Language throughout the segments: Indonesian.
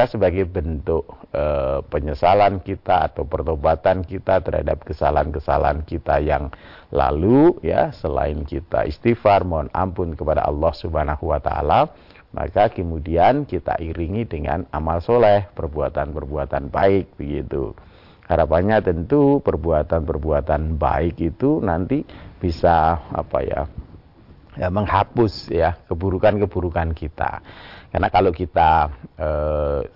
maka sebagai bentuk e, penyesalan kita atau pertobatan kita terhadap kesalahan-kesalahan kita yang lalu ya selain kita istighfar mohon ampun kepada Allah Subhanahu wa taala maka kemudian kita iringi dengan amal soleh perbuatan-perbuatan baik begitu. Harapannya tentu perbuatan-perbuatan baik itu nanti bisa apa ya ya menghapus ya keburukan-keburukan kita karena kalau kita e,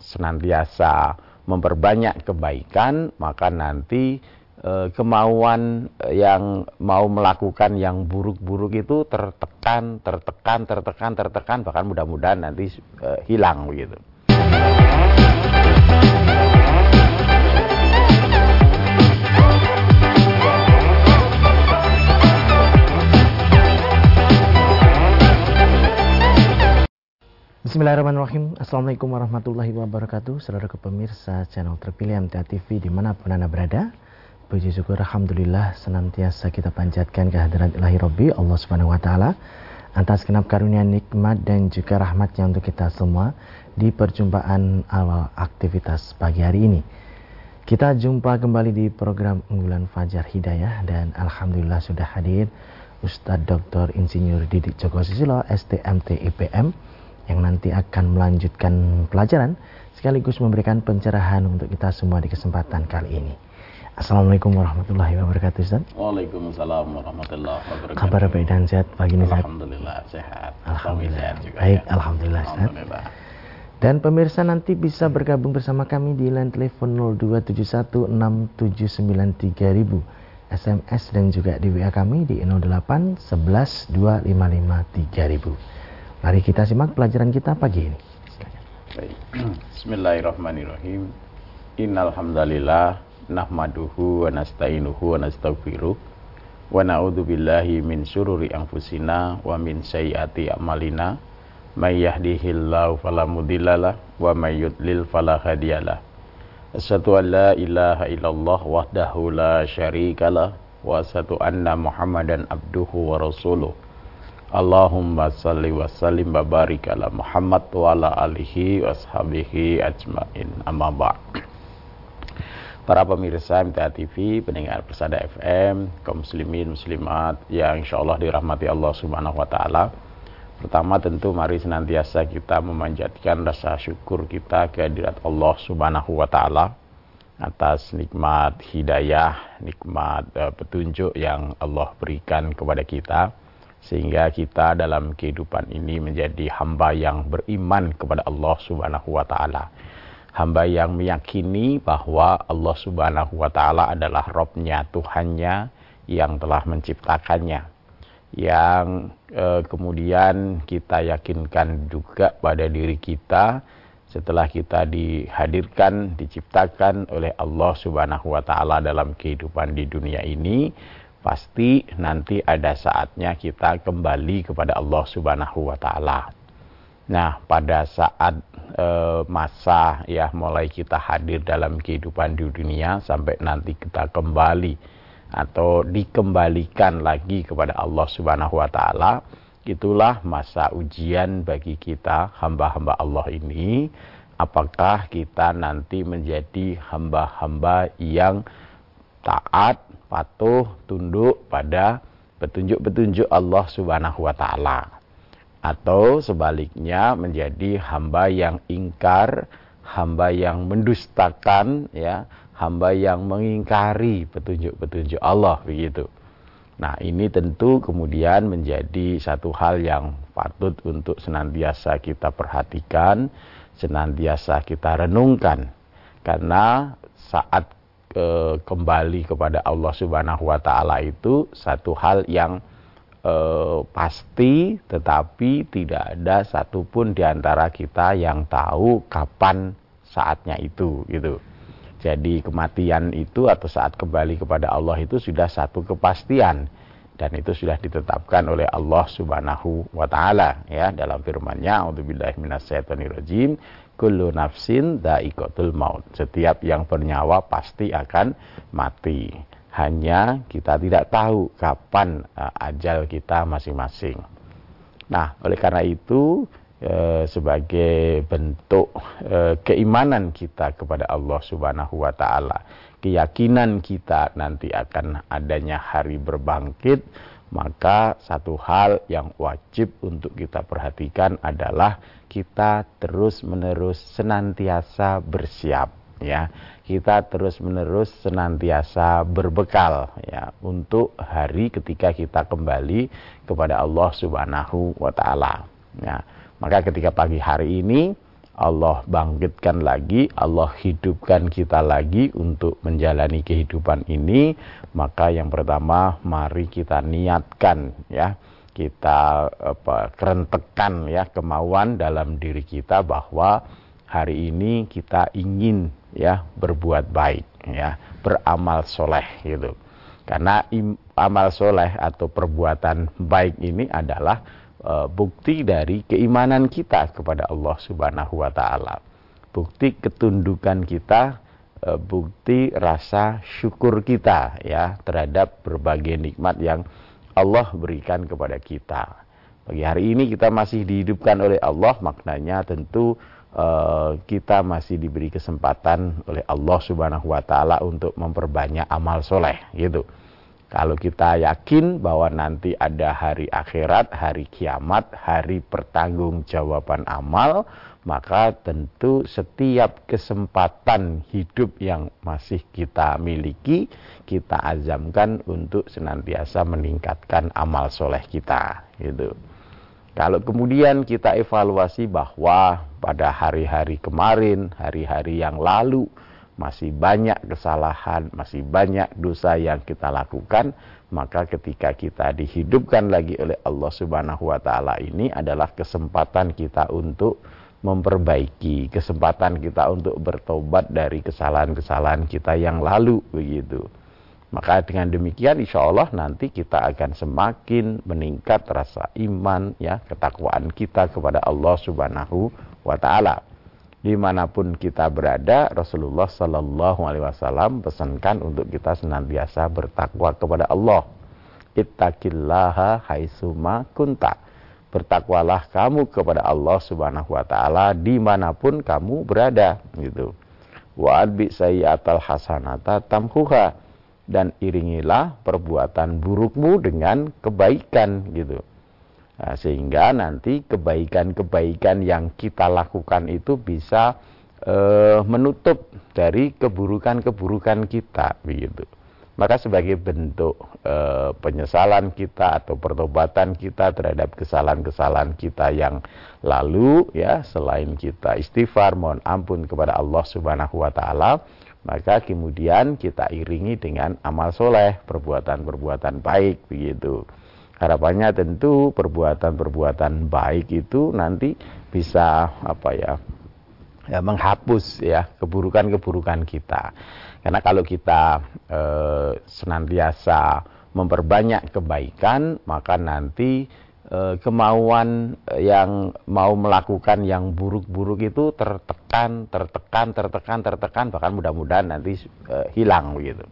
senantiasa memperbanyak kebaikan, maka nanti e, kemauan yang mau melakukan yang buruk-buruk itu tertekan, tertekan, tertekan, tertekan, bahkan mudah-mudahan nanti e, hilang begitu. Bismillahirrahmanirrahim. Assalamualaikum warahmatullahi wabarakatuh. Saudara pemirsa channel terpilih MTA TV di mana pun anda berada Puji syukur Alhamdulillah senantiasa kita panjatkan kehadiran ilahi Rabbi Allah subhanahu wa ta'ala Atas kenap karunia nikmat dan juga rahmatnya untuk kita semua Di perjumpaan awal aktivitas pagi hari ini. Kita jumpa kembali di program unggulan Fajar Hidayah Dan Alhamdulillah sudah hadir Ustadz Dr. Insinyur Didik Joko Susilo STMT IPM yang nanti akan melanjutkan pelajaran sekaligus memberikan pencerahan untuk kita semua di kesempatan kali ini. Assalamualaikum warahmatullahi wabarakatuh Ustaz. Waalaikumsalam warahmatullahi wabarakatuh. Kabar baik dan sehat pagi ini Ustaz? Alhamdulillah sehat. Alhamdulillah. Sehat juga, baik, ya. Alhamdulillah Ustaz. Alhamdulillah. Dan pemirsa nanti bisa bergabung bersama kami di line telepon 02716793000 SMS dan juga di WA kami di 08 11 Mari kita simak pelajaran kita pagi ini. Baik. Bismillahirrahmanirrahim. Innal hamdalillah nahmaduhu wa nasta'inuhu wa nastaghfiruh wa na'udzu billahi min syururi anfusina wa min sayyiati a'malina may yahdihillahu fala mudhillalah wa may yudlil fala hadiyalah. Asyhadu an la ilaha illallah wahdahu la syarikalah wa asyhadu anna Muhammadan abduhu wa rasuluh. Allahumma salli wa sallim wa barik ala Muhammad wa ala alihi wa sahabihi ajmain. Amma ba' Para pemirsa MTA TV, pendengar Persada FM, kaum muslimin, muslimat yang insya Allah dirahmati Allah subhanahu wa ta'ala. Pertama tentu mari senantiasa kita memanjatkan rasa syukur kita kehadirat Allah subhanahu wa ta'ala atas nikmat hidayah, nikmat uh, petunjuk yang Allah berikan kepada kita sehingga kita dalam kehidupan ini menjadi hamba yang beriman kepada Allah Subhanahu wa taala. Hamba yang meyakini bahwa Allah Subhanahu wa taala adalah Robnya, Tuhannya yang telah menciptakannya. Yang eh, kemudian kita yakinkan juga pada diri kita setelah kita dihadirkan, diciptakan oleh Allah Subhanahu wa taala dalam kehidupan di dunia ini pasti nanti ada saatnya kita kembali kepada Allah Subhanahu wa taala. Nah, pada saat e, masa ya mulai kita hadir dalam kehidupan di dunia sampai nanti kita kembali atau dikembalikan lagi kepada Allah Subhanahu wa taala, itulah masa ujian bagi kita hamba-hamba Allah ini apakah kita nanti menjadi hamba-hamba yang taat patuh, tunduk pada petunjuk-petunjuk Allah Subhanahu wa taala. Atau sebaliknya menjadi hamba yang ingkar, hamba yang mendustakan ya, hamba yang mengingkari petunjuk-petunjuk Allah begitu. Nah, ini tentu kemudian menjadi satu hal yang patut untuk senantiasa kita perhatikan, senantiasa kita renungkan. Karena saat e, kembali kepada Allah Subhanahu wa taala itu satu hal yang e, pasti tetapi tidak ada satupun di antara kita yang tahu kapan saatnya itu gitu. Jadi kematian itu atau saat kembali kepada Allah itu sudah satu kepastian dan itu sudah ditetapkan oleh Allah Subhanahu wa taala ya dalam firman-Nya auzubillahi minasyaitonirrajim kullu nafsin da'iqatul maut. Setiap yang bernyawa pasti akan mati. Hanya kita tidak tahu kapan uh, ajal kita masing-masing. Nah, oleh karena itu e, sebagai bentuk e, keimanan kita kepada Allah Subhanahu wa taala. Keyakinan kita nanti akan adanya hari berbangkit, maka satu hal yang wajib untuk kita perhatikan adalah kita terus-menerus senantiasa bersiap ya. Kita terus menerus senantiasa berbekal ya untuk hari ketika kita kembali kepada Allah Subhanahu wa taala ya. Maka ketika pagi hari ini Allah bangkitkan lagi, Allah hidupkan kita lagi untuk menjalani kehidupan ini, maka yang pertama mari kita niatkan ya, kita apa kerentekan ya kemauan dalam diri kita bahwa hari ini kita ingin ya berbuat baik ya beramal soleh gitu. Karena im, amal soleh atau perbuatan baik ini adalah e, bukti dari keimanan kita kepada Allah Subhanahu Wa Taala. Bukti ketundukan kita e, bukti rasa syukur kita ya terhadap berbagai nikmat yang Allah berikan kepada kita bagi hari ini kita masih dihidupkan oleh Allah maknanya tentu Eh, kita masih diberi kesempatan oleh Allah Subhanahu wa taala untuk memperbanyak amal soleh gitu. Kalau kita yakin bahwa nanti ada hari akhirat, hari kiamat, hari pertanggungjawaban amal, maka tentu setiap kesempatan hidup yang masih kita miliki, kita azamkan untuk senantiasa meningkatkan amal soleh kita gitu. Kalau kemudian kita evaluasi bahwa pada hari-hari kemarin, hari-hari yang lalu, masih banyak kesalahan, masih banyak dosa yang kita lakukan, maka ketika kita dihidupkan lagi oleh Allah Subhanahu wa taala ini adalah kesempatan kita untuk memperbaiki, kesempatan kita untuk bertobat dari kesalahan-kesalahan kita yang lalu begitu. Maka dengan demikian insya Allah nanti kita akan semakin meningkat rasa iman ya ketakwaan kita kepada Allah Subhanahu wa taala. Di mana pun kita berada, Rasulullah Sallallahu Alaihi Wasallam pesankan untuk kita senantiasa bertakwa kepada Allah. Ittaqillaha haitsuma kunta. Bertakwalah kamu kepada Allah Subhanahu wa taala di mana pun kamu berada gitu. Wa sayyatal hasanata tamhuha dan iringilah perbuatan burukmu dengan kebaikan gitu. Nah, sehingga nanti kebaikan-kebaikan yang kita lakukan itu bisa e, menutup dari keburukan-keburukan kita begitu. Maka sebagai bentuk e, penyesalan kita atau pertobatan kita terhadap kesalahan-kesalahan kita yang lalu ya selain kita istighfar mohon ampun kepada Allah Subhanahu wa taala maka kemudian kita iringi dengan amal soleh, perbuatan-perbuatan baik begitu. Harapannya tentu perbuatan-perbuatan baik itu nanti bisa apa ya, ya menghapus ya keburukan-keburukan kita. Karena kalau kita e, senantiasa memperbanyak kebaikan, maka nanti Eh, kemauan yang mau melakukan yang buruk-buruk itu tertekan, tertekan, tertekan, tertekan, bahkan mudah-mudahan nanti uh, hilang begitu.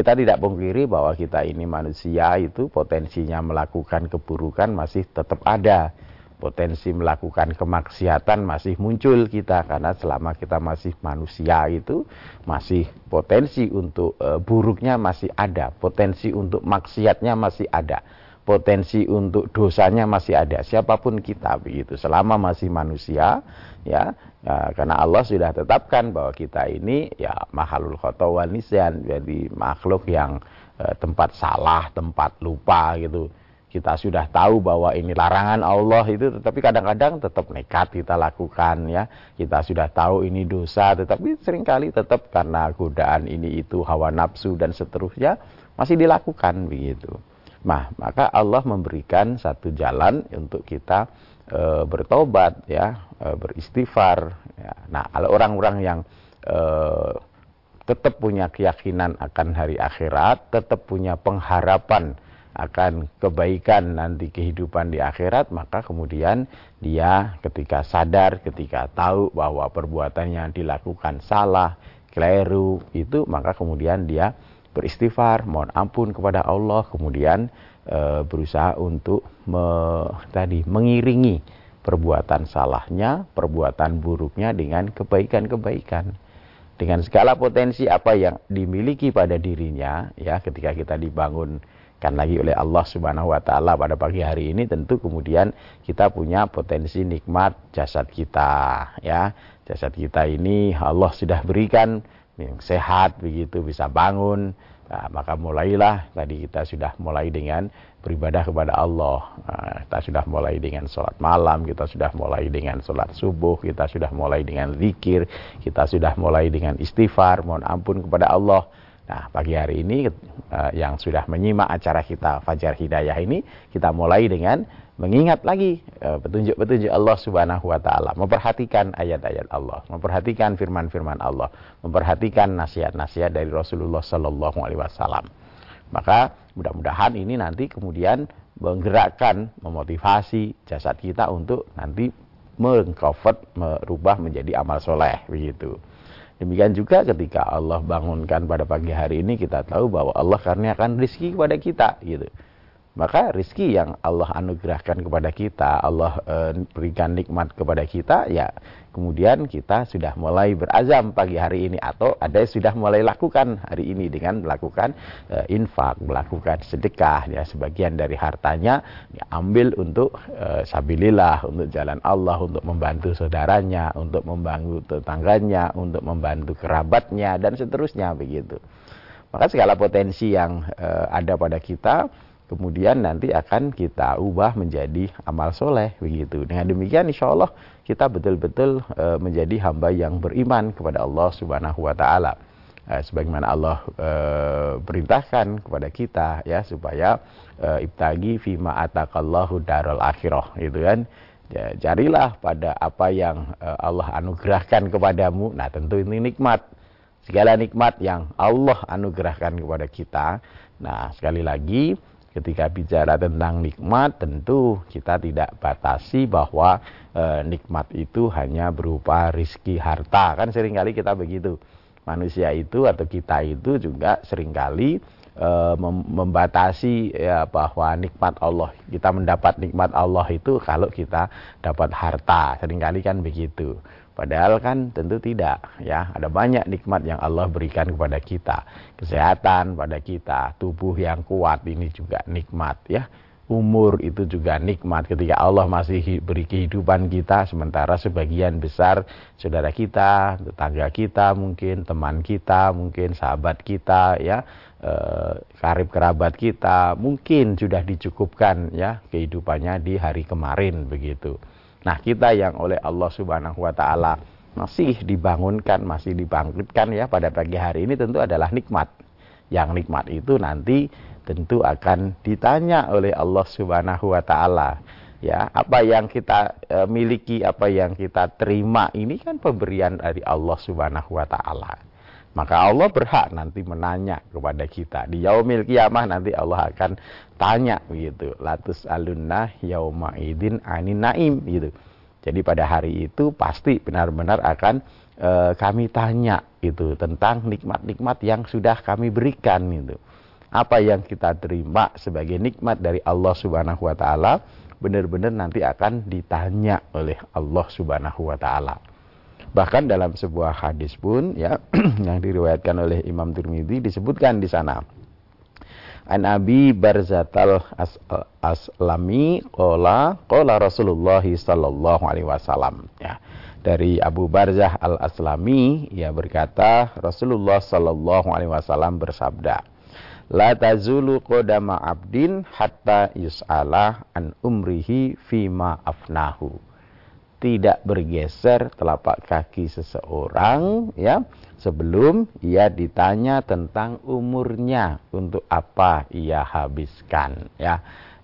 Kita tidak pungkiri bahwa kita ini manusia itu potensinya melakukan keburukan masih tetap ada. Potensi melakukan kemaksiatan masih muncul kita karena selama kita masih manusia itu masih potensi untuk uh, buruknya masih ada, potensi untuk maksiatnya masih ada potensi untuk dosanya masih ada. Siapa pun kita begitu. Selama masih manusia ya, ya karena Allah sudah tetapkan bahwa kita ini ya mahalul khotowan nisyan jadi makhluk yang eh, tempat salah tempat lupa gitu. Kita sudah tahu bahwa ini larangan Allah itu tetapi kadang-kadang tetap nekat kita lakukan ya. Kita sudah tahu ini dosa tetapi sering kali tetap karena godaan ini itu hawa nafsu dan seterusnya masih dilakukan begitu Nah, maka Allah memberikan satu jalan untuk kita e, bertobat ya, e, beristighfar. Ya. Nah, kalau orang-orang yang e, tetap punya keyakinan akan hari akhirat, tetap punya pengharapan akan kebaikan nanti kehidupan di akhirat, maka kemudian dia ketika sadar, ketika tahu bahwa perbuatan yang dilakukan salah, keliru, itu maka kemudian dia beristighfar, mohon ampun kepada Allah, kemudian e, berusaha untuk me, tadi mengiringi perbuatan salahnya, perbuatan buruknya dengan kebaikan-kebaikan. Dengan segala potensi apa yang dimiliki pada dirinya, ya ketika kita dibangunkan lagi oleh Allah Subhanahu wa taala pada pagi hari ini tentu kemudian kita punya potensi nikmat jasad kita, ya. Jasad kita ini Allah sudah berikan yang sehat begitu bisa bangun, Nah, maka mulailah tadi kita sudah mulai dengan beribadah kepada Allah. Nah, kita sudah mulai dengan sholat malam, kita sudah mulai dengan sholat subuh, kita sudah mulai dengan zikir, kita sudah mulai dengan istighfar, mohon ampun kepada Allah. Nah, pagi hari ini uh, yang sudah menyimak acara kita Fajar Hidayah ini, kita mulai dengan mengingat lagi eh, petunjuk-petunjuk Allah Subhanahu wa taala, memperhatikan ayat-ayat Allah, memperhatikan firman-firman Allah, memperhatikan nasihat-nasihat dari Rasulullah sallallahu alaihi wasallam. Maka mudah-mudahan ini nanti kemudian menggerakkan, memotivasi jasad kita untuk nanti mengcover, merubah menjadi amal soleh begitu. Demikian juga ketika Allah bangunkan pada pagi hari ini kita tahu bahwa Allah karuniakan rezeki kepada kita gitu maka rizki yang Allah anugerahkan kepada kita, Allah e, berikan nikmat kepada kita, ya kemudian kita sudah mulai berazam pagi hari ini atau ada yang sudah mulai lakukan hari ini dengan melakukan e, infak, melakukan sedekah, ya sebagian dari hartanya diambil untuk e, sabilillah, untuk jalan Allah, untuk membantu saudaranya, untuk membantu tetangganya, untuk membantu kerabatnya dan seterusnya begitu. Maka segala potensi yang e, ada pada kita kemudian nanti akan kita ubah menjadi amal soleh begitu. Dengan demikian insya Allah kita betul-betul e, menjadi hamba yang beriman kepada Allah Subhanahu Wa Taala. E, sebagaimana Allah e, perintahkan kepada kita ya supaya e, ibtagi fima atakallahu darul akhirah gitu kan. Ya, carilah pada apa yang e, Allah anugerahkan kepadamu. Nah tentu ini nikmat. Segala nikmat yang Allah anugerahkan kepada kita. Nah sekali lagi ketika bicara tentang nikmat tentu kita tidak batasi bahwa e, nikmat itu hanya berupa rizki harta. Kan sering kali kita begitu. Manusia itu atau kita itu juga sering kali e, mem membatasi ya bahwa nikmat Allah. Kita mendapat nikmat Allah itu kalau kita dapat harta. Seringkali kan begitu Padahal kan tentu tidak ya. Ada banyak nikmat yang Allah berikan kepada kita. Kesehatan pada kita, tubuh yang kuat ini juga nikmat ya. Umur itu juga nikmat ketika Allah masih beri kehidupan kita sementara sebagian besar saudara kita, tetangga kita mungkin, teman kita, mungkin sahabat kita ya, eh, karib kerabat kita mungkin sudah dicukupkan ya kehidupannya di hari kemarin begitu. Nah, kita yang oleh Allah Subhanahu wa taala masih dibangunkan, masih dibangkitkan ya pada pagi hari ini tentu adalah nikmat. Yang nikmat itu nanti tentu akan ditanya oleh Allah Subhanahu wa taala. Ya, apa yang kita e, miliki, apa yang kita terima ini kan pemberian dari Allah Subhanahu wa taala. Maka Allah berhak nanti menanya kepada kita. Di yaumil kiamah nanti Allah akan tanya begitu. Latus alunna yauma idin anin naim gitu. Jadi pada hari itu pasti benar-benar akan e, kami tanya itu tentang nikmat-nikmat yang sudah kami berikan itu. Apa yang kita terima sebagai nikmat dari Allah Subhanahu wa taala benar-benar nanti akan ditanya oleh Allah Subhanahu wa taala. Bahkan dalam sebuah hadis pun ya yang diriwayatkan oleh Imam Tirmidzi disebutkan di sana. An Abi Barzatal As Aslami qala qala Rasulullah sallallahu alaihi wasallam ya. Dari Abu Barzah Al Aslami ia berkata Rasulullah sallallahu alaihi wasallam bersabda La tazulu qadama abdin hatta yus'ala an umrihi fima afnahu tidak bergeser telapak kaki seseorang ya sebelum ia ditanya tentang umurnya untuk apa ia habiskan ya.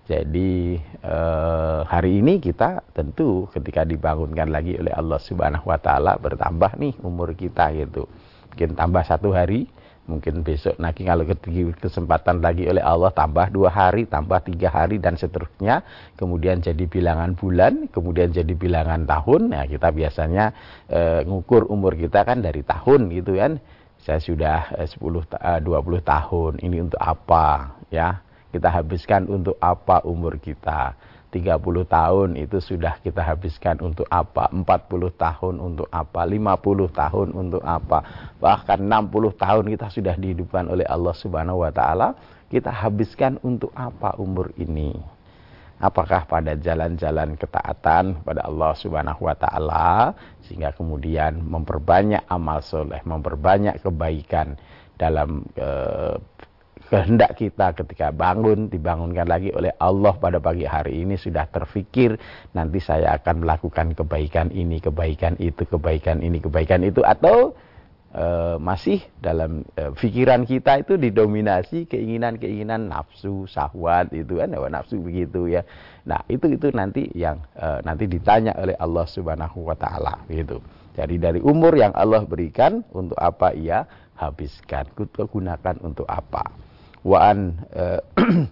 Jadi eh, hari ini kita tentu ketika dibangunkan lagi oleh Allah Subhanahu wa taala bertambah nih umur kita gitu. Mungkin tambah satu hari mungkin besok lagi kalau kesempatan lagi oleh Allah tambah dua hari, tambah tiga hari dan seterusnya, kemudian jadi bilangan bulan, kemudian jadi bilangan tahun. Nah kita biasanya e, ngukur umur kita kan dari tahun gitu kan. Saya sudah e, 10 e, 20 tahun. Ini untuk apa ya? Kita habiskan untuk apa umur kita? 30 tahun itu sudah kita habiskan untuk apa? 40 tahun untuk apa? 50 tahun untuk apa? Bahkan 60 tahun kita sudah dihidupkan oleh Allah Subhanahu wa taala. Kita habiskan untuk apa umur ini? Apakah pada jalan-jalan ketaatan pada Allah Subhanahu wa taala sehingga kemudian memperbanyak amal soleh memperbanyak kebaikan dalam eh, kehendak kita ketika bangun dibangunkan lagi oleh Allah pada pagi hari ini sudah terfikir nanti saya akan melakukan kebaikan ini kebaikan itu kebaikan ini kebaikan itu atau e, masih dalam e, pikiran kita itu didominasi keinginan-keinginan nafsu syahwat itu kan ya, nafsu begitu ya. Nah itu itu nanti yang e, nanti ditanya oleh Allah Subhanahu wa taala gitu. Jadi dari umur yang Allah berikan untuk apa ia habiskan? Gunakan untuk apa waan uh,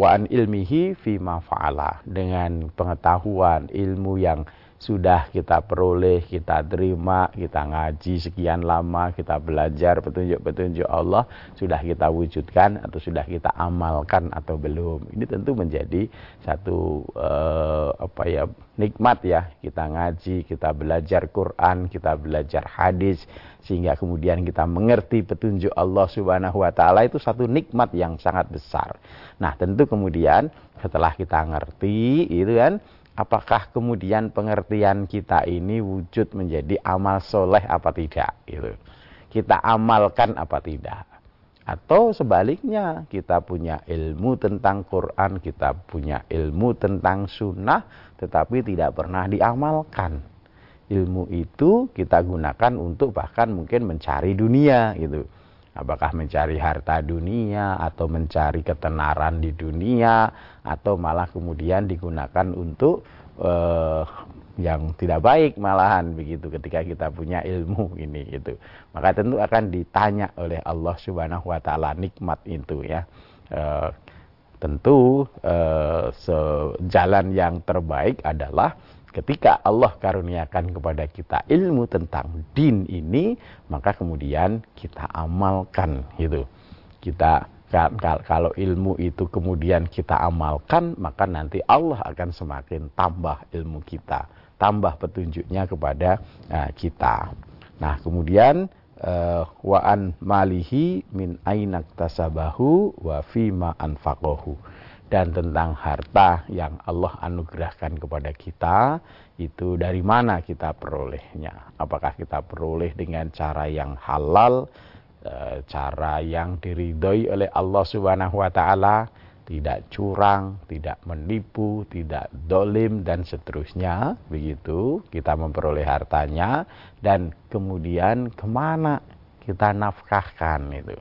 waan ilmihi fi fa'ala. Dengan pengetahuan ilmu yang sudah kita peroleh, kita terima, kita ngaji sekian lama, kita belajar petunjuk-petunjuk Allah, sudah kita wujudkan atau sudah kita amalkan atau belum. Ini tentu menjadi satu uh, apa ya nikmat ya kita ngaji, kita belajar Quran, kita belajar hadis sehingga kemudian kita mengerti petunjuk Allah Subhanahu wa taala itu satu nikmat yang sangat besar. Nah, tentu kemudian setelah kita ngerti itu kan apakah kemudian pengertian kita ini wujud menjadi amal soleh apa tidak gitu. Kita amalkan apa tidak. Atau sebaliknya kita punya ilmu tentang Quran, kita punya ilmu tentang sunnah tetapi tidak pernah diamalkan. Ilmu itu kita gunakan untuk bahkan mungkin mencari dunia gitu. Apakah mencari harta dunia atau mencari ketenaran di dunia atau malah kemudian digunakan untuk uh, yang tidak baik malahan begitu ketika kita punya ilmu ini itu. Maka tentu akan ditanya oleh Allah Subhanahu wa taala nikmat itu ya. Uh, tentu uh, sejalan yang terbaik adalah ketika Allah karuniakan kepada kita ilmu tentang din ini, maka kemudian kita amalkan gitu. Kita kalau ilmu itu kemudian kita amalkan, maka nanti Allah akan semakin tambah ilmu kita, tambah petunjuknya kepada uh, kita. Nah, kemudian uh, wa an malihi min ainak tasabahu wa fima anfaqahu dan tentang harta yang Allah anugerahkan kepada kita itu dari mana kita perolehnya? Apakah kita peroleh dengan cara yang halal e, cara yang diridhoi oleh Allah Subhanahu wa taala? Tidak curang, tidak menipu, tidak dolim dan seterusnya. Begitu kita memperoleh hartanya dan kemudian ke mana kita nafkahkan itu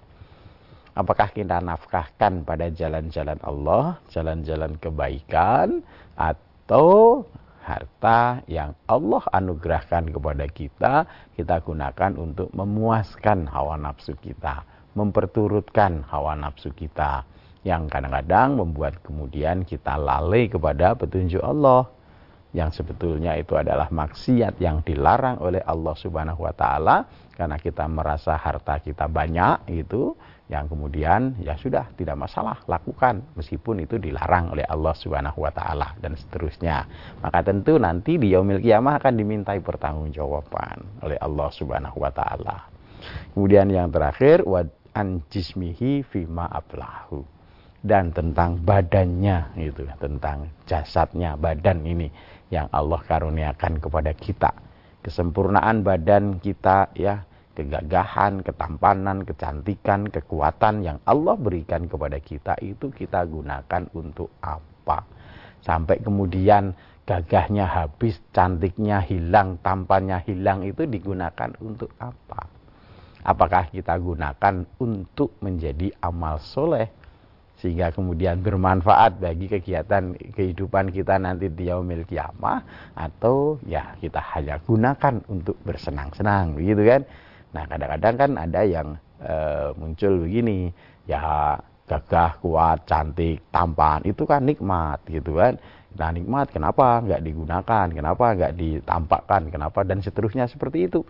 Apakah kita nafkahkan pada jalan-jalan Allah, jalan-jalan kebaikan, atau harta yang Allah anugerahkan kepada kita, kita gunakan untuk memuaskan hawa nafsu kita, memperturutkan hawa nafsu kita, yang kadang-kadang membuat kemudian kita lalai kepada petunjuk Allah yang sebetulnya itu adalah maksiat yang dilarang oleh Allah Subhanahu wa taala karena kita merasa harta kita banyak itu yang kemudian ya sudah tidak masalah lakukan meskipun itu dilarang oleh Allah Subhanahu wa taala dan seterusnya. Maka tentu nanti di yaumil kiamah akan dimintai pertanggungjawaban oleh Allah Subhanahu wa taala. Kemudian yang terakhir wa an jismihi fima ablahu dan tentang badannya itu tentang jasadnya badan ini yang Allah karuniakan kepada kita kesempurnaan badan kita ya kegagahan, ketampanan, kecantikan, kekuatan yang Allah berikan kepada kita itu kita gunakan untuk apa? Sampai kemudian gagahnya habis, cantiknya hilang, tampannya hilang itu digunakan untuk apa? Apakah kita gunakan untuk menjadi amal soleh sehingga kemudian bermanfaat bagi kegiatan kehidupan kita nanti di yaumil kiamah atau ya kita hanya gunakan untuk bersenang-senang begitu kan Nah kadang-kadang kan ada yang e, muncul begini, ya gagah, kuat, cantik, tampan, itu kan nikmat gitu kan. Nah nikmat kenapa nggak digunakan, kenapa nggak ditampakkan, kenapa dan seterusnya seperti itu.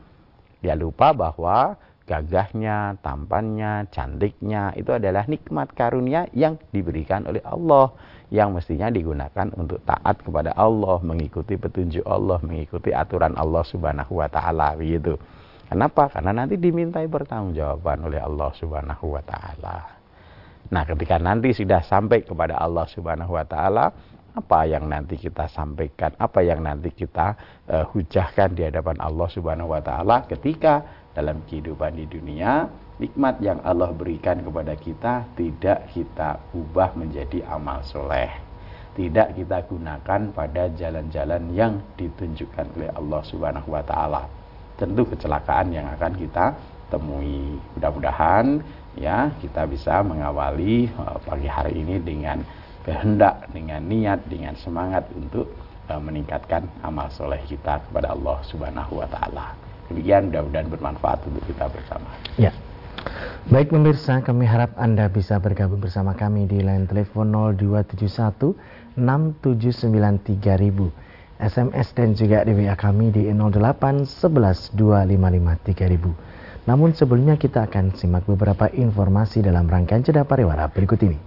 Dia lupa bahwa gagahnya, tampannya, cantiknya itu adalah nikmat karunia yang diberikan oleh Allah yang mestinya digunakan untuk taat kepada Allah, mengikuti petunjuk Allah, mengikuti aturan Allah Subhanahu wa taala begitu. Kenapa? Karena nanti dimintai pertanggungjawaban oleh Allah Subhanahu wa taala. Nah, ketika nanti sudah sampai kepada Allah Subhanahu wa taala, apa yang nanti kita sampaikan, apa yang nanti kita uh, hujahkan di hadapan Allah Subhanahu wa taala ketika dalam kehidupan di dunia, nikmat yang Allah berikan kepada kita tidak kita ubah menjadi amal soleh. Tidak kita gunakan pada jalan-jalan yang ditunjukkan oleh Allah Subhanahu wa taala tentu kecelakaan yang akan kita temui. Mudah-mudahan ya kita bisa mengawali uh, pagi hari ini dengan kehendak, dengan niat, dengan semangat untuk uh, meningkatkan amal soleh kita kepada Allah Subhanahu wa taala. Demikian mudah-mudahan bermanfaat untuk kita bersama. Ya. Baik pemirsa, kami harap Anda bisa bergabung bersama kami di line telepon 0271 679 3000 SMS dan juga di WA kami di 08 11 255 3000. Namun sebelumnya kita akan simak beberapa informasi dalam rangkaian jeda pariwara berikut ini.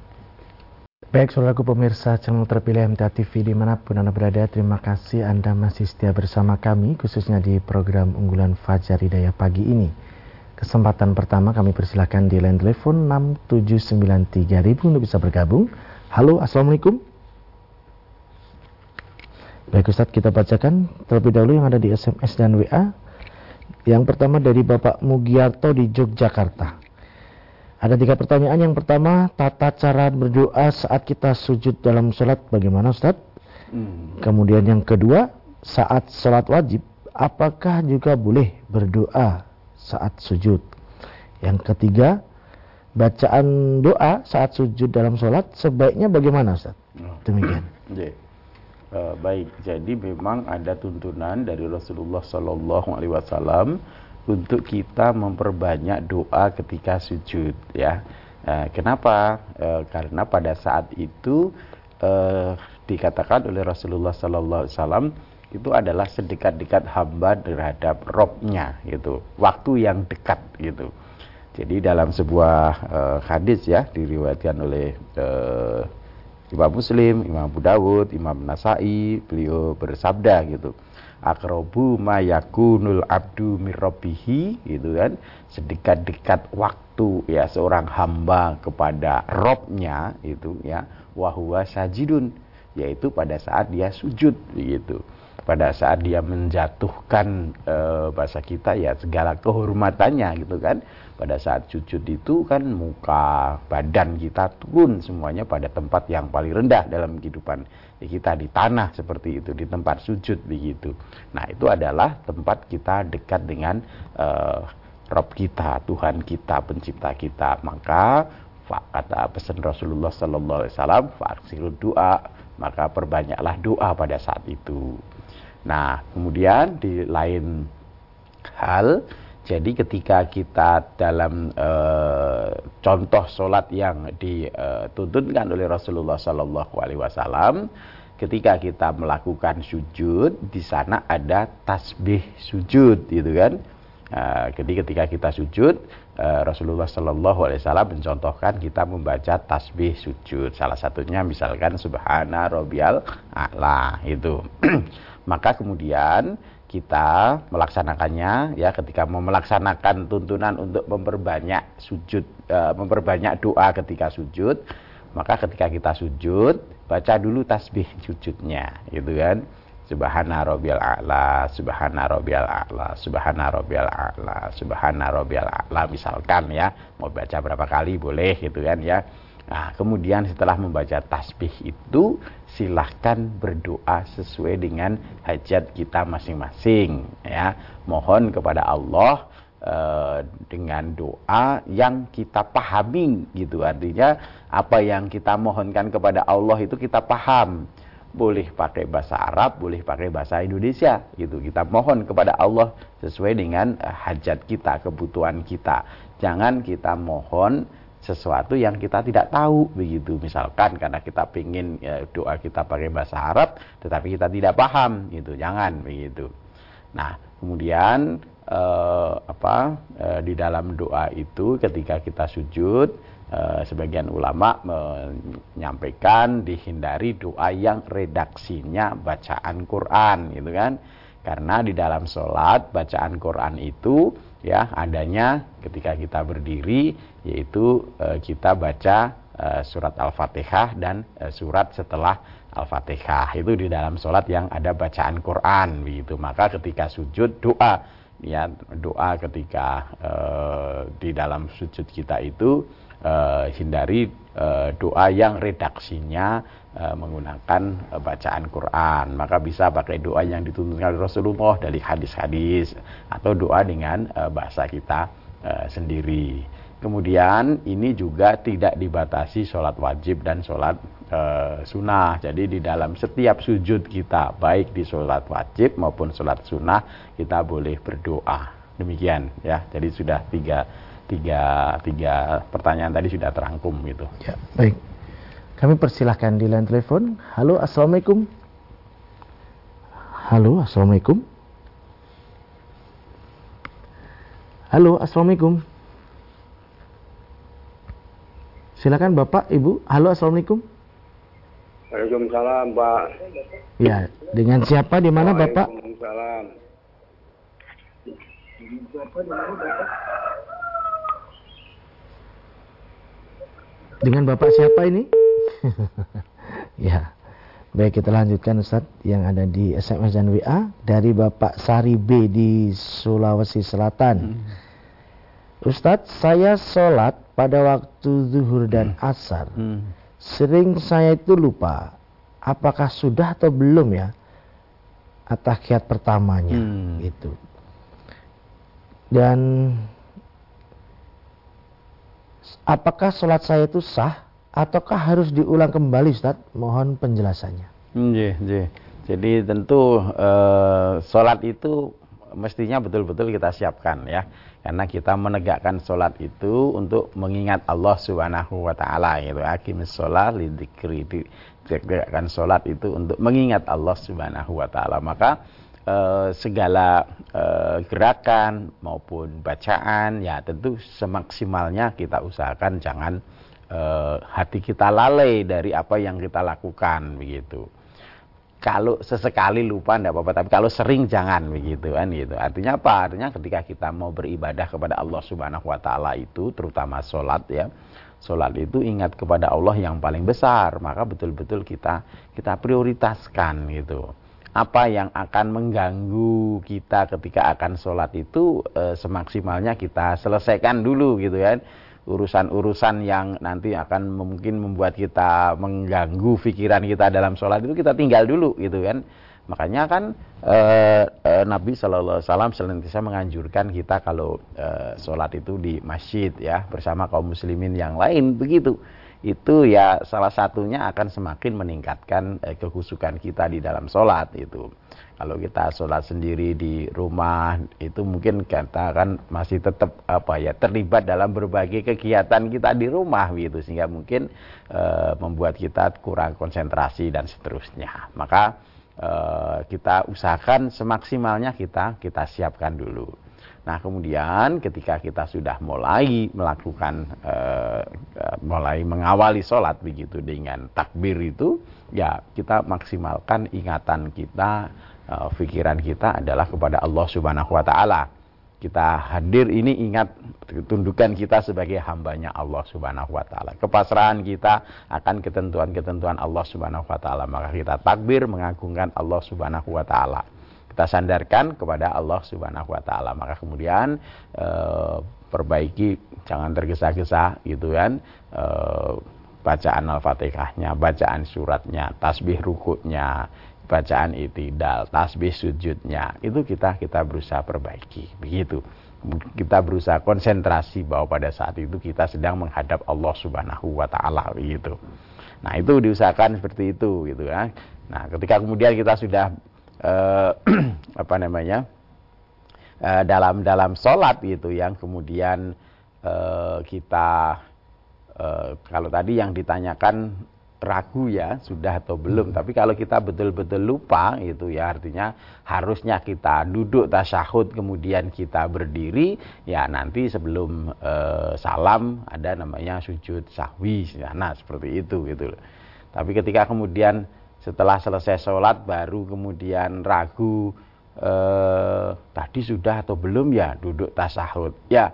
Baik saudaraku pemirsa channel terpilih MTA TV di mana pun Anda berada, terima kasih Anda masih setia bersama kami khususnya di program unggulan Fajar Hidayah pagi ini. Kesempatan pertama kami persilahkan di line telepon 6793000 untuk bisa bergabung. Halo, Assalamualaikum. Baik Ustadz kita bacakan terlebih dahulu yang ada di SMS dan WA. Yang pertama dari Bapak Mugiarto di Yogyakarta. Ada tiga pertanyaan. Yang pertama, tata cara berdoa saat kita sujud dalam sholat bagaimana Ustadz? Hmm. Kemudian yang kedua, saat sholat wajib, apakah juga boleh berdoa saat sujud? Yang ketiga, bacaan doa saat sujud dalam sholat sebaiknya bagaimana Ustadz? Oh. Demikian. Uh, baik, jadi memang ada tuntunan dari Rasulullah Sallallahu Alaihi Wasallam untuk kita memperbanyak doa ketika sujud, ya. Uh, kenapa? Uh, karena pada saat itu dikatakan oleh Rasulullah Sallallahu Alaihi Wasallam itu adalah sedekat-dekat hamba terhadap Robnya, gitu. Waktu yang dekat, gitu. Jadi dalam sebuah hadis ya diriwayatkan oleh Imam Muslim, Imam Abu Dawud, Imam Nasai, beliau bersabda gitu. Akrobu mayakunul abdu mirrobihi gitu kan. Sedekat-dekat waktu ya seorang hamba kepada robnya itu ya. Wahwa sajidun yaitu pada saat dia sujud gitu. Pada saat dia menjatuhkan e, bahasa kita ya segala kehormatannya gitu kan pada saat sujud itu kan muka badan kita turun semuanya pada tempat yang paling rendah dalam kehidupan kita di tanah seperti itu di tempat sujud begitu. Nah itu adalah tempat kita dekat dengan uh, Rob kita Tuhan kita pencipta kita. Maka kata pesan Rasulullah Sallallahu Alaihi Wasallam faksiru doa maka perbanyaklah doa pada saat itu. Nah kemudian di lain hal jadi ketika kita dalam e, contoh solat yang dituntunkan oleh Rasulullah Sallallahu Alaihi Wasallam, ketika kita melakukan sujud, di sana ada tasbih sujud, gitu kan? E, jadi ketika kita sujud, e, Rasulullah Sallallahu Alaihi Wasallam mencontohkan kita membaca tasbih sujud. Salah satunya misalkan Subhana Robial A'la itu. Maka kemudian kita melaksanakannya ya ketika mau melaksanakan tuntunan untuk memperbanyak sujud e, memperbanyak doa ketika sujud maka ketika kita sujud baca dulu tasbih sujudnya gitu kan? Subhana rabbiyal a'la subhana rabbiyal a'la subhana rabbiyal a'la subhana rabbiyal a'la misalkan ya. Mau baca berapa kali boleh gitu kan ya Nah, kemudian setelah membaca tasbih itu silahkan berdoa sesuai dengan hajat kita masing-masing ya. Mohon kepada Allah eh, dengan doa yang kita pahami gitu. Artinya apa yang kita mohonkan kepada Allah itu kita paham. Boleh pakai bahasa Arab, boleh pakai bahasa Indonesia gitu. Kita mohon kepada Allah sesuai dengan eh, hajat kita, kebutuhan kita. Jangan kita mohon sesuatu yang kita tidak tahu begitu. Misalkan karena kita ingin ya, doa kita pakai bahasa Arab tetapi kita tidak paham gitu. Jangan begitu. Nah kemudian eh, apa uh, di dalam doa itu ketika kita sujud uh, sebagian ulama menyampaikan dihindari doa yang redaksinya bacaan Quran gitu kan. Karena di dalam sholat bacaan Quran itu ya adanya ketika kita berdiri yaitu uh, kita baca uh, surat Al-Fatihah dan uh, surat setelah Al-Fatihah. Itu di dalam sholat yang ada bacaan Quran begitu. Maka ketika sujud doa. Ya doa ketika uh, di dalam sujud kita itu uh, hindari uh, doa yang redaksinya menggunakan bacaan Quran. Maka bisa pakai doa yang dituntunkan Rasulullah dari hadis-hadis atau doa dengan bahasa kita sendiri kemudian ini juga tidak dibatasi sholat wajib dan sholat e, sunnah. Jadi di dalam setiap sujud kita, baik di sholat wajib maupun sholat sunnah, kita boleh berdoa. Demikian ya. Jadi sudah tiga, tiga, tiga pertanyaan tadi sudah terangkum gitu. Ya, baik. Kami persilahkan di line telepon. Halo, assalamualaikum. Halo, assalamualaikum. Halo, assalamualaikum. Silakan Bapak, Ibu. Halo, assalamualaikum. Waalaikumsalam, Pak. Ya, dengan siapa di mana Bapak? Waalaikumsalam. Dengan Bapak siapa ini? ya. Baik, kita lanjutkan Ustaz yang ada di SMS dan WA dari Bapak Sari B di Sulawesi Selatan. Hmm. Ustadz, saya sholat pada waktu zuhur dan hmm. asar. Hmm sering saya itu lupa apakah sudah atau belum ya atahiyat pertamanya hmm. gitu. Dan apakah sholat saya itu sah ataukah harus diulang kembali Ustaz? Mohon penjelasannya. Yeah, yeah. Jadi tentu uh, sholat itu mestinya betul-betul kita siapkan ya karena kita menegakkan sholat itu untuk mengingat Allah Subhanahu wa taala gitu. Aqimis sholat lidzikri. Ditegakkan sholat itu untuk mengingat Allah Subhanahu wa taala. Maka eh, segala eh, gerakan maupun bacaan ya tentu semaksimalnya kita usahakan jangan eh, hati kita lalai dari apa yang kita lakukan begitu kalau sesekali lupa tidak apa-apa. Tapi kalau sering jangan. Begitu kan gitu. Artinya apa? Artinya ketika kita mau beribadah kepada Allah Subhanahu Wa Taala itu terutama sholat ya. Sholat itu ingat kepada Allah yang paling besar. Maka betul-betul kita kita prioritaskan gitu. Apa yang akan mengganggu kita ketika akan sholat itu e, semaksimalnya kita selesaikan dulu gitu kan urusan-urusan yang nanti akan mungkin membuat kita mengganggu pikiran kita dalam sholat itu kita tinggal dulu gitu kan. Makanya kan eh, eh, Nabi Shallallahu Alaihi Wasallam senantiasa menganjurkan kita kalau eh, sholat itu di masjid ya bersama kaum muslimin yang lain begitu. Itu ya salah satunya akan semakin meningkatkan eh, kehusukan kita di dalam sholat itu kalau kita sholat sendiri di rumah itu mungkin kita kan masih tetap apa ya terlibat dalam berbagai kegiatan kita di rumah gitu sehingga mungkin e, membuat kita kurang konsentrasi dan seterusnya. Maka e, kita usahakan semaksimalnya kita kita siapkan dulu. Nah kemudian ketika kita sudah mulai melakukan e, mulai mengawali sholat begitu dengan takbir itu ya kita maksimalkan ingatan kita uh, pikiran kita adalah kepada Allah Subhanahu wa taala. Kita hadir ini ingat tundukan kita sebagai hambanya Allah Subhanahu wa taala. Kepasrahan kita akan ketentuan-ketentuan Allah Subhanahu wa taala. Maka kita takbir mengagungkan Allah Subhanahu wa taala. Kita sandarkan kepada Allah Subhanahu wa taala. Maka kemudian uh, perbaiki jangan tergesa-gesa gitu kan. Uh, bacaan Al-Fatihahnya, bacaan suratnya, tasbih rukuknya, bacaan itidal, tasbih sujudnya, itu kita kita berusaha perbaiki, begitu. Kita berusaha konsentrasi bahwa pada saat itu kita sedang menghadap Allah Subhanahu wa taala begitu. Nah, itu diusahakan seperti itu gitu ya. Nah, ketika kemudian kita sudah eh, apa namanya? Eh, dalam dalam sholat gitu yang kemudian eh, kita eh, kalau tadi yang ditanyakan ragu ya sudah atau belum. Hmm. Tapi kalau kita betul-betul lupa itu ya artinya harusnya kita duduk tasyahud kemudian kita berdiri ya nanti sebelum uh, salam ada namanya sujud sahwi nah seperti itu gitu Tapi ketika kemudian setelah selesai sholat baru kemudian ragu uh, tadi sudah atau belum ya duduk tasyahud ya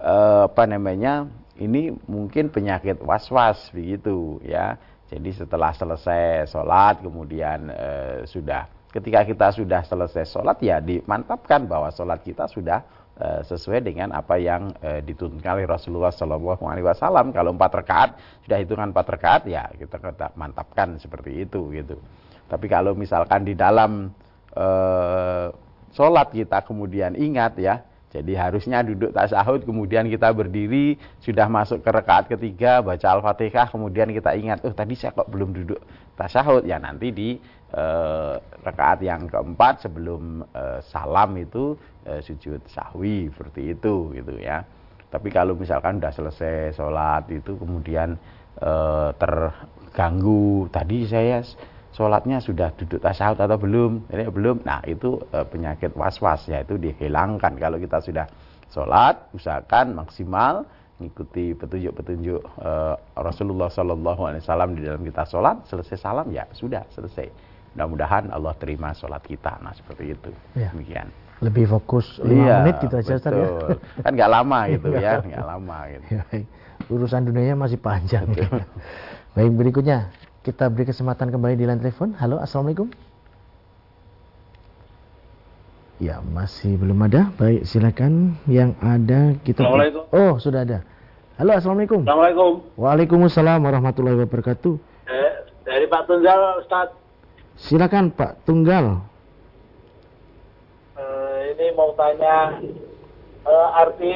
uh, apa namanya ini mungkin penyakit was-was begitu ya jadi setelah selesai sholat kemudian e, sudah ketika kita sudah selesai sholat ya dimantapkan bahwa sholat kita sudah e, sesuai dengan apa yang e, dituntutkan oleh Rasulullah Shallallahu Alaihi Wasallam. Kalau empat rakaat sudah hitungan empat rakaat ya kita, kita mantapkan seperti itu gitu. Tapi kalau misalkan di dalam e, sholat kita kemudian ingat ya jadi harusnya duduk tasahud, kemudian kita berdiri, sudah masuk ke rekaat ketiga, baca Al-Fatihah, kemudian kita ingat, oh tadi saya kok belum duduk tasahud. Ya nanti di e, rekaat yang keempat sebelum e, salam itu e, sujud sahwi, seperti itu gitu ya. Tapi kalau misalkan sudah selesai sholat itu kemudian e, terganggu, tadi saya sholatnya sudah duduk tasawuf atau belum? Ini belum. Nah itu e, penyakit was-was yaitu dihilangkan. Kalau kita sudah sholat usahakan maksimal mengikuti petunjuk-petunjuk e, Rasulullah Shallallahu Alaihi Wasallam di dalam kita sholat. Selesai salam ya sudah selesai. Mudah-mudahan Allah terima sholat kita. Nah seperti itu. Ya. demikian. Lebih fokus lima iya, menit gitu aja Ustaz ya. kan nggak lama gitu ya nggak. lama gitu. Ya, urusan dunianya masih panjang. Baik berikutnya kita beri kesempatan kembali di line telepon. Halo, Assalamualaikum. Ya, masih belum ada. Baik, silakan. Yang ada kita... Assalamualaikum. Oh, sudah ada. Halo, Assalamualaikum. Assalamualaikum. Waalaikumsalam warahmatullahi wabarakatuh. Eh, dari Pak Tunggal, Ustaz. Silakan, Pak Tunggal. Eh, ini mau tanya uh, arti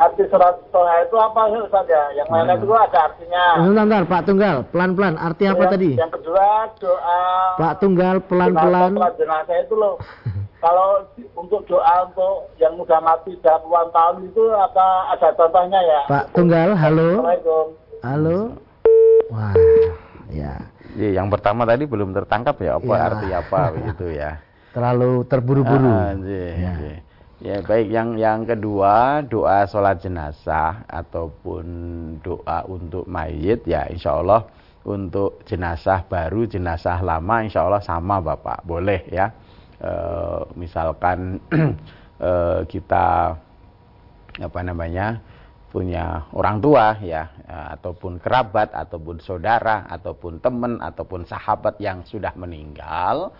arti surat toha itu apa sih Ustaz ya? Yang mana itu ada artinya. Bentar, bentar, Pak Tunggal, pelan-pelan. Arti apa yang, tadi? Yang kedua doa. Pak Tunggal, pelan-pelan. jenazah itu loh. Kalau untuk doa untuk yang muda mati puluhan tahun itu apa ada contohnya ya? Pak Tunggal, halo. Assalamualaikum. Halo. Wah, ya. Ya, yang pertama tadi belum tertangkap ya apa ya. arti apa begitu ya. Terlalu terburu-buru. Ah, ya. Ya baik. Yang yang kedua doa sholat jenazah ataupun doa untuk mayit ya insya Allah untuk jenazah baru jenazah lama insya Allah sama bapak. Boleh ya. E, misalkan e, kita apa namanya punya orang tua ya ataupun kerabat ataupun saudara ataupun teman ataupun sahabat yang sudah meninggal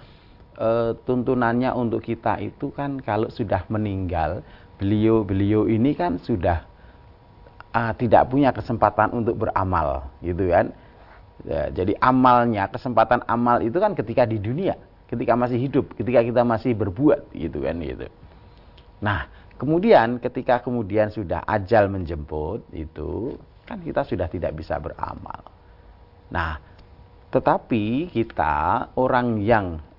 tuntunannya untuk kita itu kan kalau sudah meninggal beliau-beliau ini kan sudah uh, tidak punya kesempatan untuk beramal gitu kan? Ya, jadi amalnya kesempatan amal itu kan ketika di dunia ketika masih hidup ketika kita masih berbuat gitu kan gitu. Nah kemudian ketika kemudian sudah ajal menjemput itu kan kita sudah tidak bisa beramal. Nah tetapi kita orang yang e,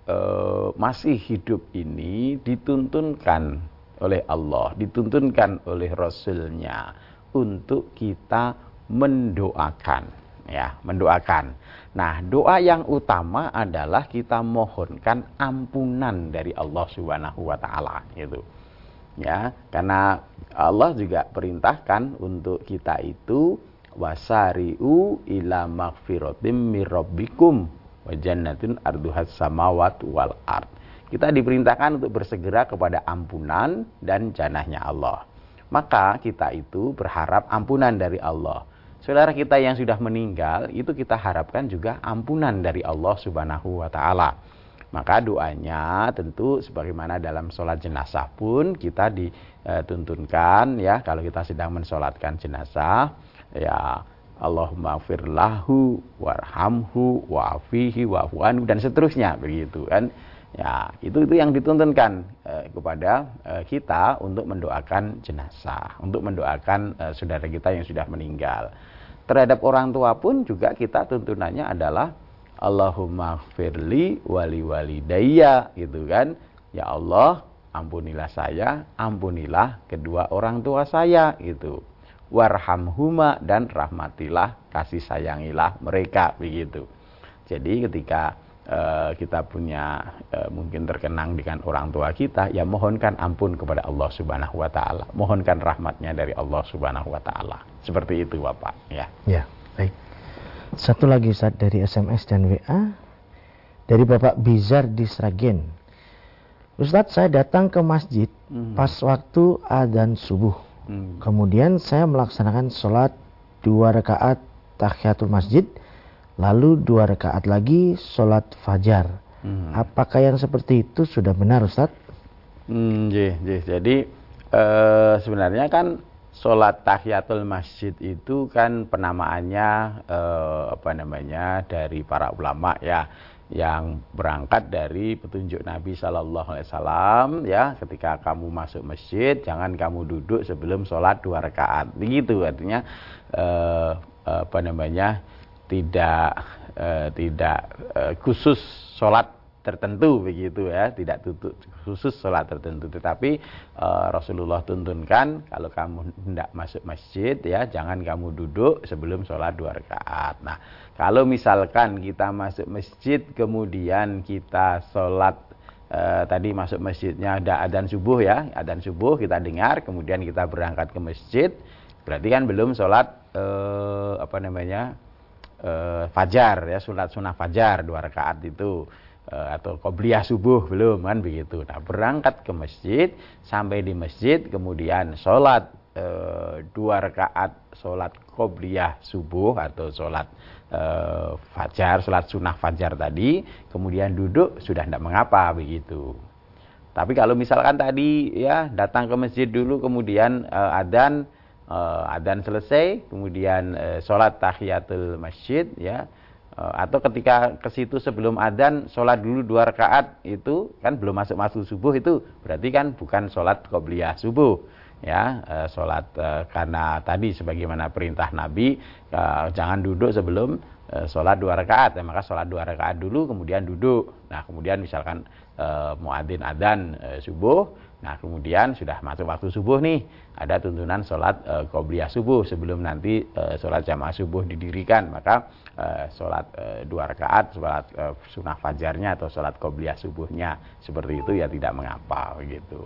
masih hidup ini dituntunkan oleh Allah, dituntunkan oleh Rasulnya untuk kita mendoakan, ya, mendoakan. Nah, doa yang utama adalah kita mohonkan ampunan dari Allah Subhanahu wa taala, gitu. Ya, karena Allah juga perintahkan untuk kita itu wasari'u ila magfiratim mirabbikum wa jannatin arduhas samawat wal ard. Kita diperintahkan untuk bersegera kepada ampunan dan janahnya Allah. Maka kita itu berharap ampunan dari Allah. Saudara kita yang sudah meninggal itu kita harapkan juga ampunan dari Allah Subhanahu wa taala. Maka doanya tentu sebagaimana dalam sholat jenazah pun kita dituntunkan ya kalau kita sedang mensolatkan jenazah ya Allahumma lahu warhamhu wa'afihi wa'fu'anhu dan seterusnya begitu kan. Ya itu itu yang dituntunkan eh, kepada eh, kita untuk mendoakan jenazah untuk mendoakan eh, saudara kita yang sudah meninggal. Terhadap orang tua pun juga kita tuntunannya adalah Allahumma firli wali walidayya gitu kan. Ya Allah ampunilah saya ampunilah kedua orang tua saya gitu warhamhuma dan rahmatilah kasih sayangilah mereka begitu. Jadi ketika uh, kita punya uh, mungkin terkenang dengan orang tua kita, ya mohonkan ampun kepada Allah Subhanahu wa taala. Mohonkan rahmatnya dari Allah Subhanahu wa taala. Seperti itu Bapak, ya. Ya, baik. Satu lagi saat dari SMS dan WA dari Bapak Bizar di Sragen. Ustadz, saya datang ke masjid hmm. pas waktu adzan subuh. Hmm. Kemudian saya melaksanakan sholat dua rakaat tahiyatul masjid lalu dua rakaat lagi sholat fajar. Hmm. Apakah yang seperti itu sudah benar Ustaz? Hmm, jih, jih. Jadi uh, sebenarnya kan sholat tahiyatul masjid itu kan penamaannya uh, apa namanya dari para ulama ya yang berangkat dari petunjuk Nabi Shallallahu Alaihi Wasallam ya ketika kamu masuk masjid jangan kamu duduk sebelum sholat dua rakaat. Begitu artinya uh, apa namanya tidak uh, tidak uh, khusus sholat tertentu begitu ya. Tidak tutup khusus sholat tertentu. Tetapi uh, Rasulullah tuntunkan kalau kamu hendak masuk masjid ya jangan kamu duduk sebelum sholat dua rakaat. Nah kalau misalkan kita masuk masjid kemudian kita sholat uh, tadi masuk masjidnya ada adzan subuh ya adzan subuh kita dengar kemudian kita berangkat ke masjid berarti kan belum sholat uh, apa namanya uh, fajar ya sunat sunnah fajar dua rakaat itu atau qobliyah subuh belum kan begitu. Nah berangkat ke masjid sampai di masjid kemudian sholat uh, dua rakaat sholat qobliyah subuh atau sholat uh, fajar sholat sunnah fajar tadi kemudian duduk sudah tidak mengapa begitu. Tapi kalau misalkan tadi ya datang ke masjid dulu kemudian uh, adan uh, adan selesai, kemudian uh, sholat tahiyatul masjid, ya, atau ketika ke situ sebelum adan sholat dulu dua rakaat itu kan belum masuk masuk subuh itu berarti kan bukan sholat qobliyah subuh ya. Uh, sholat uh, karena tadi sebagaimana perintah Nabi jangan duduk sebelum sholat dua rakaat. Ya, maka sholat dua rakaat dulu kemudian duduk. Nah kemudian misalkan muadzin adan uh, subuh Nah kemudian sudah masuk waktu subuh nih, ada tuntunan sholat e, qobliyah subuh sebelum nanti sholat jamaah subuh didirikan, maka sholat e, dua rakaat, sholat e, sunnah fajarnya atau sholat qobliyah subuhnya seperti itu ya tidak mengapa begitu.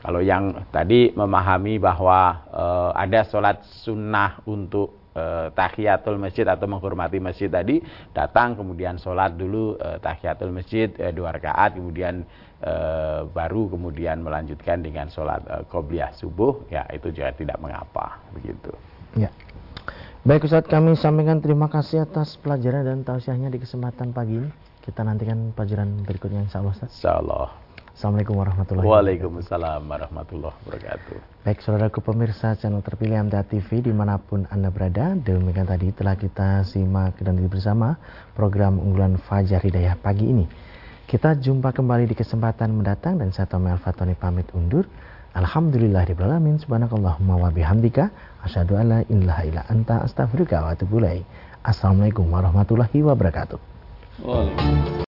Kalau yang tadi memahami bahwa ada sholat sunnah untuk tahiyatul masjid atau menghormati masjid tadi datang kemudian sholat dulu tahiyatul masjid dua rakaat kemudian baru kemudian melanjutkan dengan sholat qobliyah subuh ya itu juga tidak mengapa begitu ya baik Ustaz kami sampaikan terima kasih atas pelajaran dan tausiahnya di kesempatan pagi ini kita nantikan pelajaran berikutnya insya Allah Ustaz insya Allah Assalamualaikum warahmatullahi wabarakatuh. Waalaikumsalam warahmatullahi wabarakatuh. Baik, saudaraku pemirsa channel terpilih MTA TV di mana pun Anda berada, demikian tadi telah kita simak dan bersama program unggulan Fajar Hidayah pagi ini. Kita jumpa kembali di kesempatan mendatang dan saya Tommy Al-Fatoni pamit undur. Alhamdulillah di alamin subhanakallahumma wa bihamdika asyhadu alla ilaha illa anta astaghfiruka wa atubu Assalamualaikum warahmatullahi wabarakatuh. Waalaikumsalam.